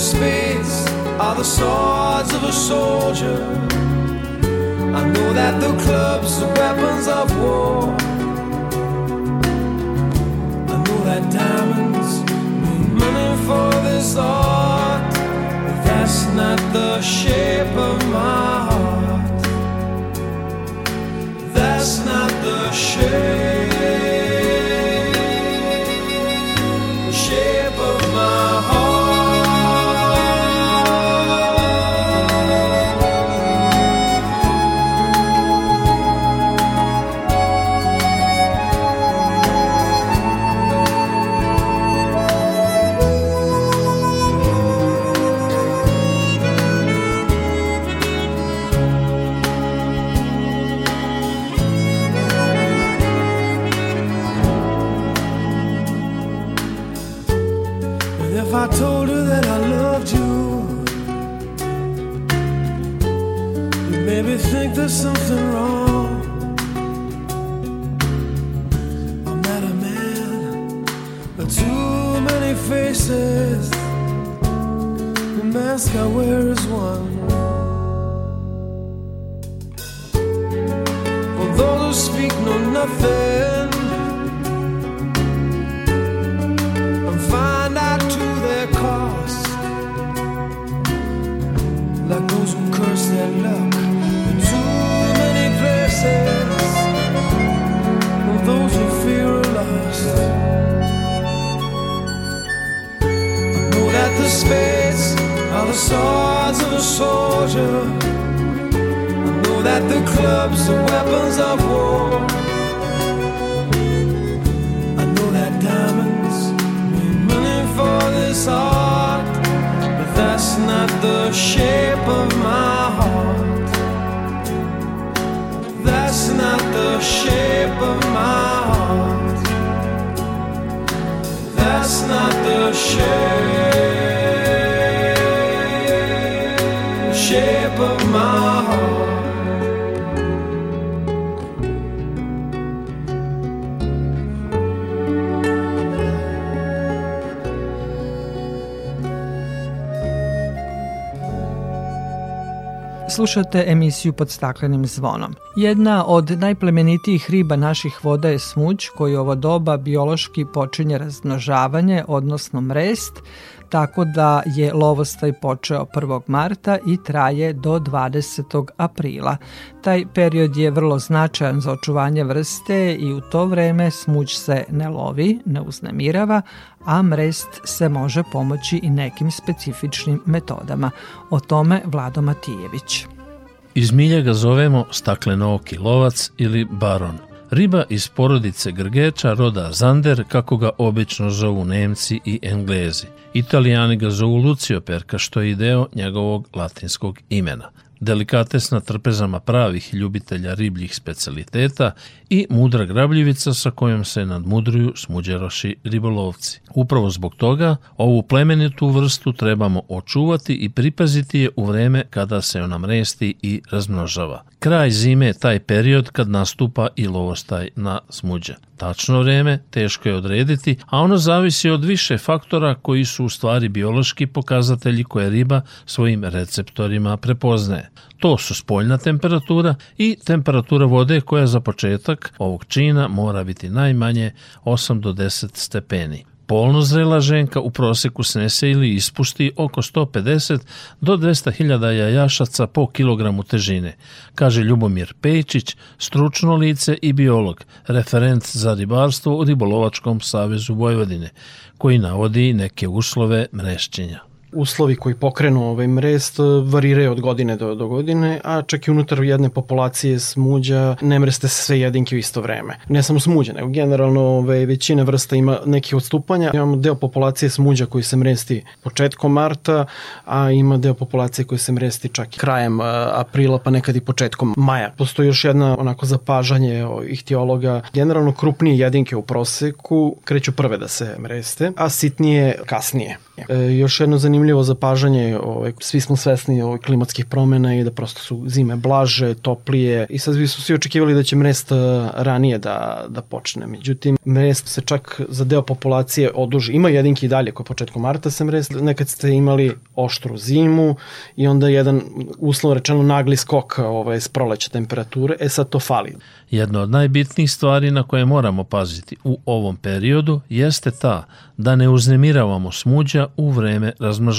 Spades are the swords of a soldier. I know that the clubs are weapons of war. I know that diamonds mean money for this art, but that's not the shape of my heart. That's not the shape. Mask I is one. For those who speak know nothing. Slušate emisiju pod staklenim zvonom. Jedna od najplemenitijih riba naših voda je smuđ koji ovo doba biološki počinje razmnožavanje, odnosno mrest, tako da je lovostaj počeo 1. marta i traje do 20. aprila. Taj period je vrlo značajan za očuvanje vrste i u to vreme smuđ se ne lovi, ne uznemirava, a mrest se može pomoći i nekim specifičnim metodama. O tome Vlado Matijević. Iz milje ga zovemo staklenooki lovac ili baron. Riba iz porodice grgeča roda Zander, kako ga obično zovu Nemci i Englezi. Italijani ga zovu Lucio Perka, što je deo njegovog latinskog imena delikatesna trpezama pravih ljubitelja ribljih specialiteta i mudra grabljivica sa kojom se nadmudruju smuđeroši ribolovci. Upravo zbog toga ovu plemenitu vrstu trebamo očuvati i pripaziti je u vreme kada se ona mresti i razmnožava. Kraj zime je taj period kad nastupa i lovostaj na smuđe. Tačno vreme teško je odrediti, a ono zavisi od više faktora koji su u stvari biološki pokazatelji koje riba svojim receptorima prepoznaje. To su spoljna temperatura i temperatura vode koja za početak ovog čina mora biti najmanje 8 do 10 stepeni. Polno zrela ženka u proseku snese ili ispusti oko 150 do 200 hiljada jajašaca po kilogramu težine, kaže Ljubomir Pejčić, stručno lice i biolog, referent za ribarstvo u Ribolovačkom savezu Vojvodine, koji navodi neke uslove mrešćenja uslovi koji pokrenu ovaj mrest e, variraju od godine do, do godine, a čak i unutar jedne populacije smuđa ne mreste se sve jedinke u isto vreme. Ne samo smuđa, nego generalno ovaj, većina vrsta ima nekih odstupanja. Imamo deo populacije smuđa koji se mresti početkom marta, a ima deo populacije koji se mresti čak i krajem aprila, pa nekad i početkom maja. Postoji još jedna onako zapažanje ihtiologa. Generalno krupnije jedinke u proseku kreću prve da se mreste, a sitnije kasnije. E, još jedno zanimljivo zapažanje, ovaj, svi smo svesni ovaj, klimatskih promena i da prosto su zime blaže, toplije i sad bi su svi očekivali da će mrest e, ranije da, da počne. Međutim, mrest se čak za deo populacije oduži. Ima jedinki i dalje koji početkom marta se mrest, nekad ste imali oštru zimu i onda jedan uslovno rečeno nagli skok ovaj, s proleća temperature, e sad to fali. Jedna od najbitnijih stvari na koje moramo paziti u ovom periodu jeste ta da ne uznemiravamo smuđa u vreme razmnožavanja,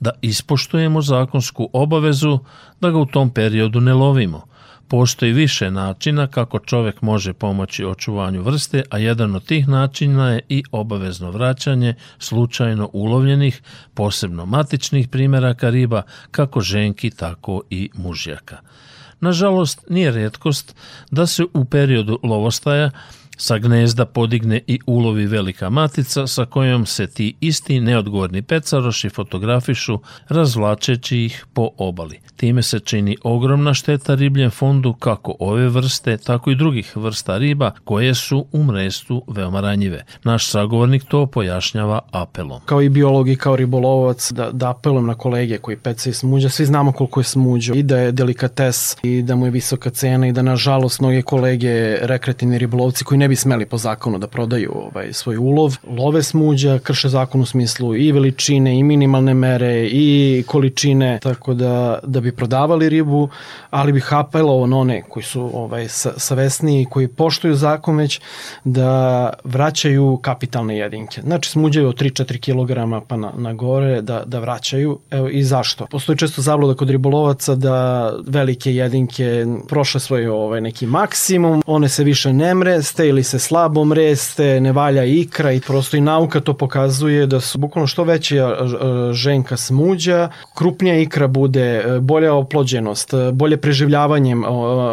da ispoštujemo zakonsku obavezu da ga u tom periodu ne lovimo. Postoji više načina kako čovek može pomoći očuvanju vrste, a jedan od tih načina je i obavezno vraćanje slučajno ulovljenih, posebno matičnih primeraka riba, kako ženki, tako i mužjaka. Nažalost, nije redkost da se u periodu lovostaja Sa gnezda podigne i ulovi velika matica sa kojom se ti isti neodgovorni pecaroši fotografišu razvlačeći ih po obali. Time se čini ogromna šteta ribljem fondu kako ove vrste, tako i drugih vrsta riba koje su u mrestu veoma ranjive. Naš sagovornik to pojašnjava apelom. Kao i biolog i kao ribolovac da, da apelujem na kolege koji pecaju smuđa. Svi znamo koliko je smuđa i da je delikates i da mu je visoka cena i da nažalost mnoge kolege rekreativni ribolovci koji ne bi smeli po zakonu da prodaju ovaj, svoj ulov, love smuđa, krše zakon u smislu i veličine i minimalne mere i količine, tako da, da bi prodavali ribu, ali bih apelovao na one koji su ovaj, savesniji, koji poštuju zakon već da vraćaju kapitalne jedinke. Znači smuđaju od 3-4 kg pa na, na gore da, da vraćaju. Evo i zašto? Postoji često zabluda kod ribolovaca da velike jedinke prošle svoj ovaj, neki maksimum, one se više ne mreste ili se slabo mreste, ne valja ikra i prosto i nauka to pokazuje da su bukvalno što veća ženka smuđa, krupnija ikra bude, e, bolja oplođenost, e, bolje preživljavanje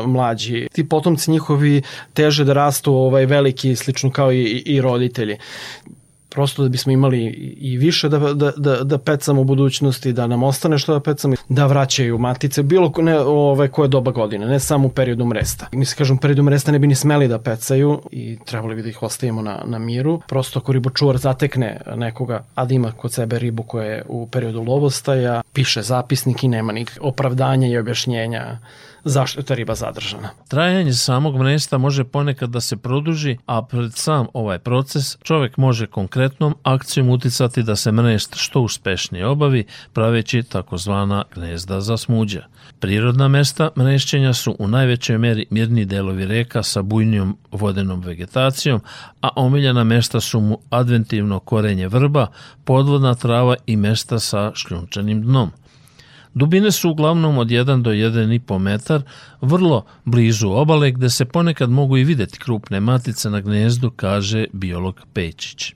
mlađi. Ti potomci njihovi teže da rastu ovaj veliki, slično kao i, i roditelji prosto da bismo imali i više da, da, da, da pecamo u budućnosti, da nam ostane što da pecamo, da vraćaju matice, bilo ne, ove, koje doba godine, ne samo u periodu mresta. Mi se kažem, u periodu mresta ne bi ni smeli da pecaju i trebali bi da ih ostavimo na, na miru. Prosto ako ribočuvar zatekne nekoga, a da ima kod sebe ribu koja je u periodu lovostaja, piše zapisnik i nema nikak opravdanja i objašnjenja zašto je ta riba zadržana. Trajanje samog mresta može ponekad da se produži, a pred sam ovaj proces čovek može konkretnom akcijom uticati da se mrest što uspešnije obavi, praveći takozvana gnezda za smuđa. Prirodna mesta mrešćenja su u najvećoj meri mirni delovi reka sa bujnijom vodenom vegetacijom, a omiljena mesta su mu adventivno korenje vrba, podvodna trava i mesta sa šljunčanim dnom. Dubine su uglavnom od 1 do 1,5 metar, vrlo blizu obale gde se ponekad mogu i videti krupne matice na gnezdu, kaže biolog Pečić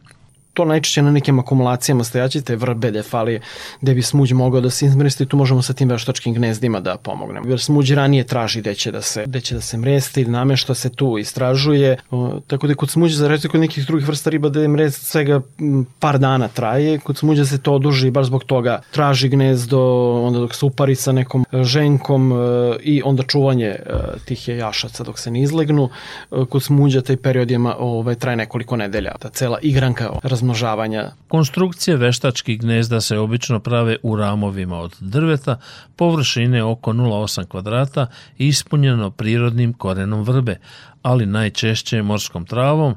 to najčešće na nekim akumulacijama stojaćite vrbe, defalije, gde bi smuđ mogao da se izmresti, tu možemo sa tim veštačkim gnezdima da pomognemo. Jer smuđ ranije traži gde će da se, gde će da se mresti, namešta se tu, istražuje, o, tako da kod smuđa, za reći kod nekih drugih vrsta riba da je mrest svega par dana traje, kod smuđa se to oduži baš zbog toga traži gnezdo, onda dok se upari sa nekom ženkom e, i onda čuvanje e, tih jašaca dok se ne izlegnu. E, kod smuđa taj period je, ovaj, traje nekoliko nedelja. Ta cela igranka razmnožavanja. Konstrukcije veštačkih gnezda se obično prave u ramovima od drveta, površine oko 0,8 kvadrata ispunjeno prirodnim korenom vrbe, ali najčešće morskom travom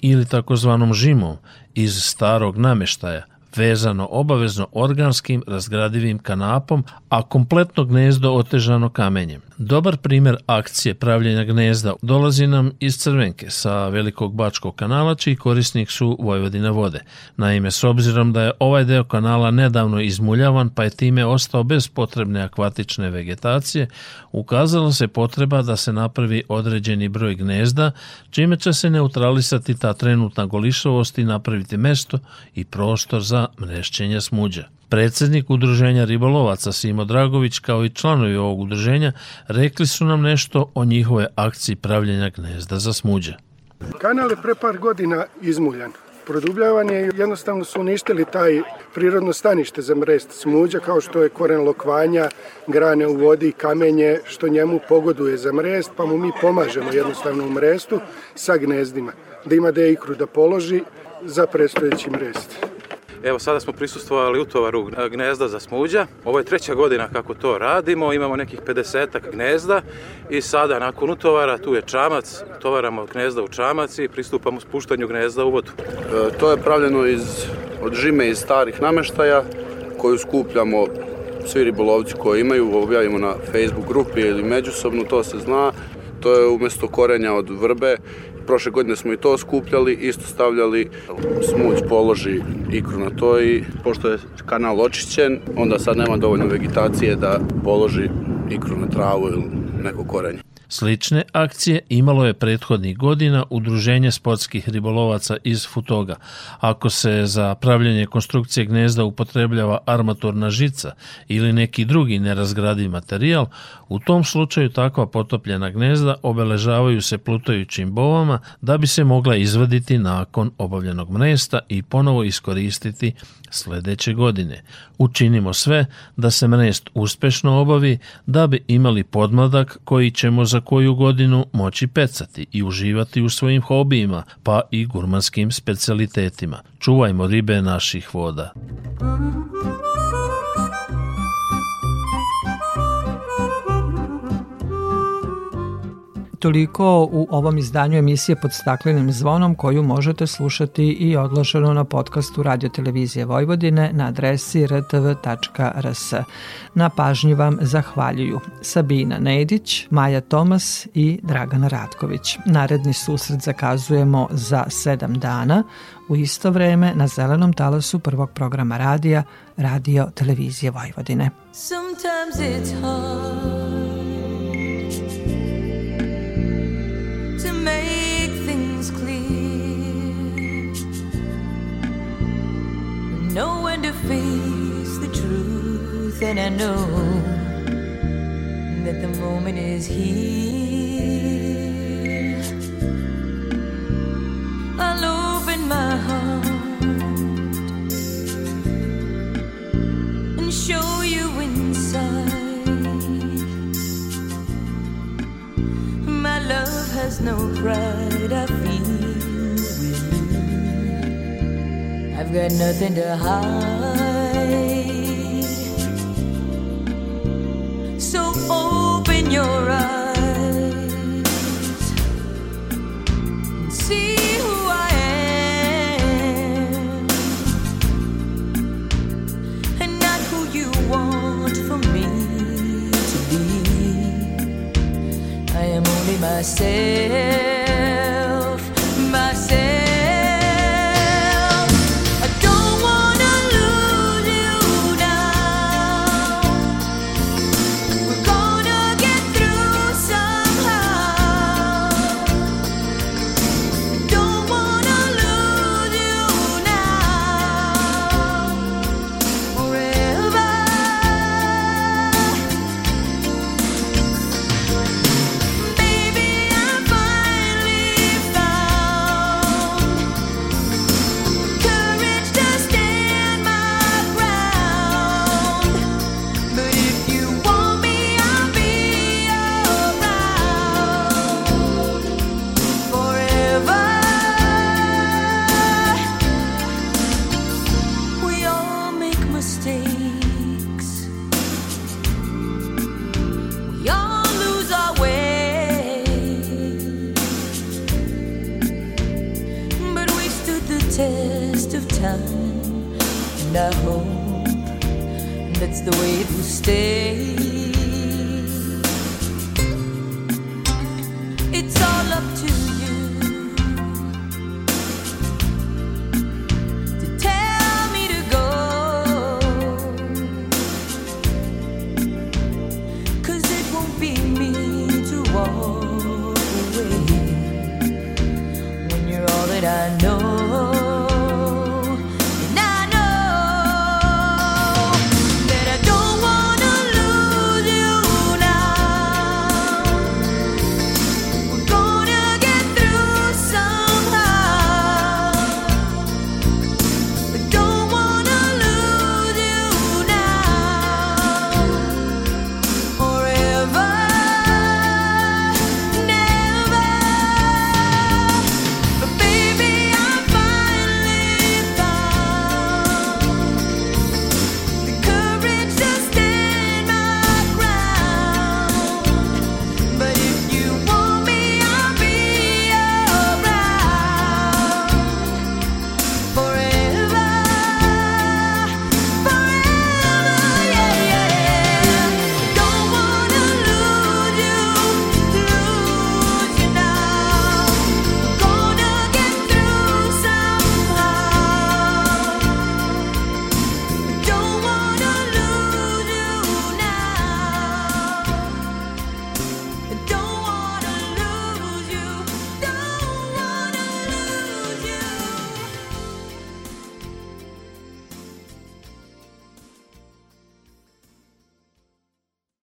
ili takozvanom žimom iz starog nameštaja – vezano obavezno organskim razgradivim kanapom, a kompletno gnezdo otežano kamenjem. Dobar primer akcije pravljenja gnezda dolazi nam iz Crvenke sa Velikog Bačkog kanala, čiji korisnik su Vojvodina vode. Naime, s obzirom da je ovaj deo kanala nedavno izmuljavan, pa je time ostao bez potrebne akvatične vegetacije, ukazala se potreba da se napravi određeni broj gnezda, čime će se neutralisati ta trenutna golišovost i napraviti mesto i prostor za mrešćenje smuđa. Predsednik udruženja ribolovaca Simo Dragović kao i članovi ovog udruženja rekli su nam nešto o njihove akciji pravljenja gnezda za smuđa. Kanal je pre par godina izmuljan. Produbljavan je jednostavno su uništili taj prirodno stanište za mrest smuđa kao što je koren lokvanja, grane u vodi, kamenje što njemu pogoduje za mrest pa mu mi pomažemo jednostavno u mrestu sa gnezdima da ima da ikru da položi za predstojeći mrest. Evo sada smo prisustvovali utovaru gnezda za smuđa. Ovo je treća godina kako to radimo, imamo nekih 50 gnezda i sada nakon utovara tu je čamac, utovaramo gnezda u čamac i pristupamo spuštanju gnezda u vodu. E, to je pravljeno iz, od žime iz starih nameštaja koju skupljamo svi ribolovci koji imaju, objavimo na Facebook grupi ili međusobno, to se zna. To je umesto korenja od vrbe Prošle godine smo i to skupljali, isto stavljali smuć položi ikru na to i pošto je kanal očišćen, onda sad nema dovoljno vegetacije da položi ikru na travu ili neko korenje. Slične akcije imalo je prethodnih godina Udruženje sportskih ribolovaca iz Futoga. Ako se za pravljanje konstrukcije gnezda upotrebljava armaturna žica ili neki drugi nerazgradiv materijal, u tom slučaju takva potopljena gnezda obeležavaju se plutajućim bovama da bi se mogla izvaditi nakon obavljenog mresta i ponovo iskoristiti sledeće godine. Učinimo sve da se mrest uspešno obavi da bi imali podmladak koji ćemo za koju godinu moći pecati i uživati u svojim hobijima, pa i gurmanskim specialitetima. Čuvajmo ribe naših voda. Toliko u ovom izdanju emisije pod staklenim zvonom koju možete slušati i odloženo na podcastu Radio Televizije Vojvodine na adresi rtv.rs. Na pažnji vam zahvaljuju Sabina Nedić, Maja Tomas i Dragana Ratković. Naredni susret zakazujemo za sedam dana u isto vreme na zelenom talasu prvog programa radija Radio Televizije Vojvodine. Sometimes it's hard know when to face the truth, and I know that the moment is here. I'll open my heart and show you inside. My love has no pride, I I've got nothing to hide. So open your eyes and see who I am, and not who you want for me to be. I am only myself. That's the way it will stay. It's all up to you to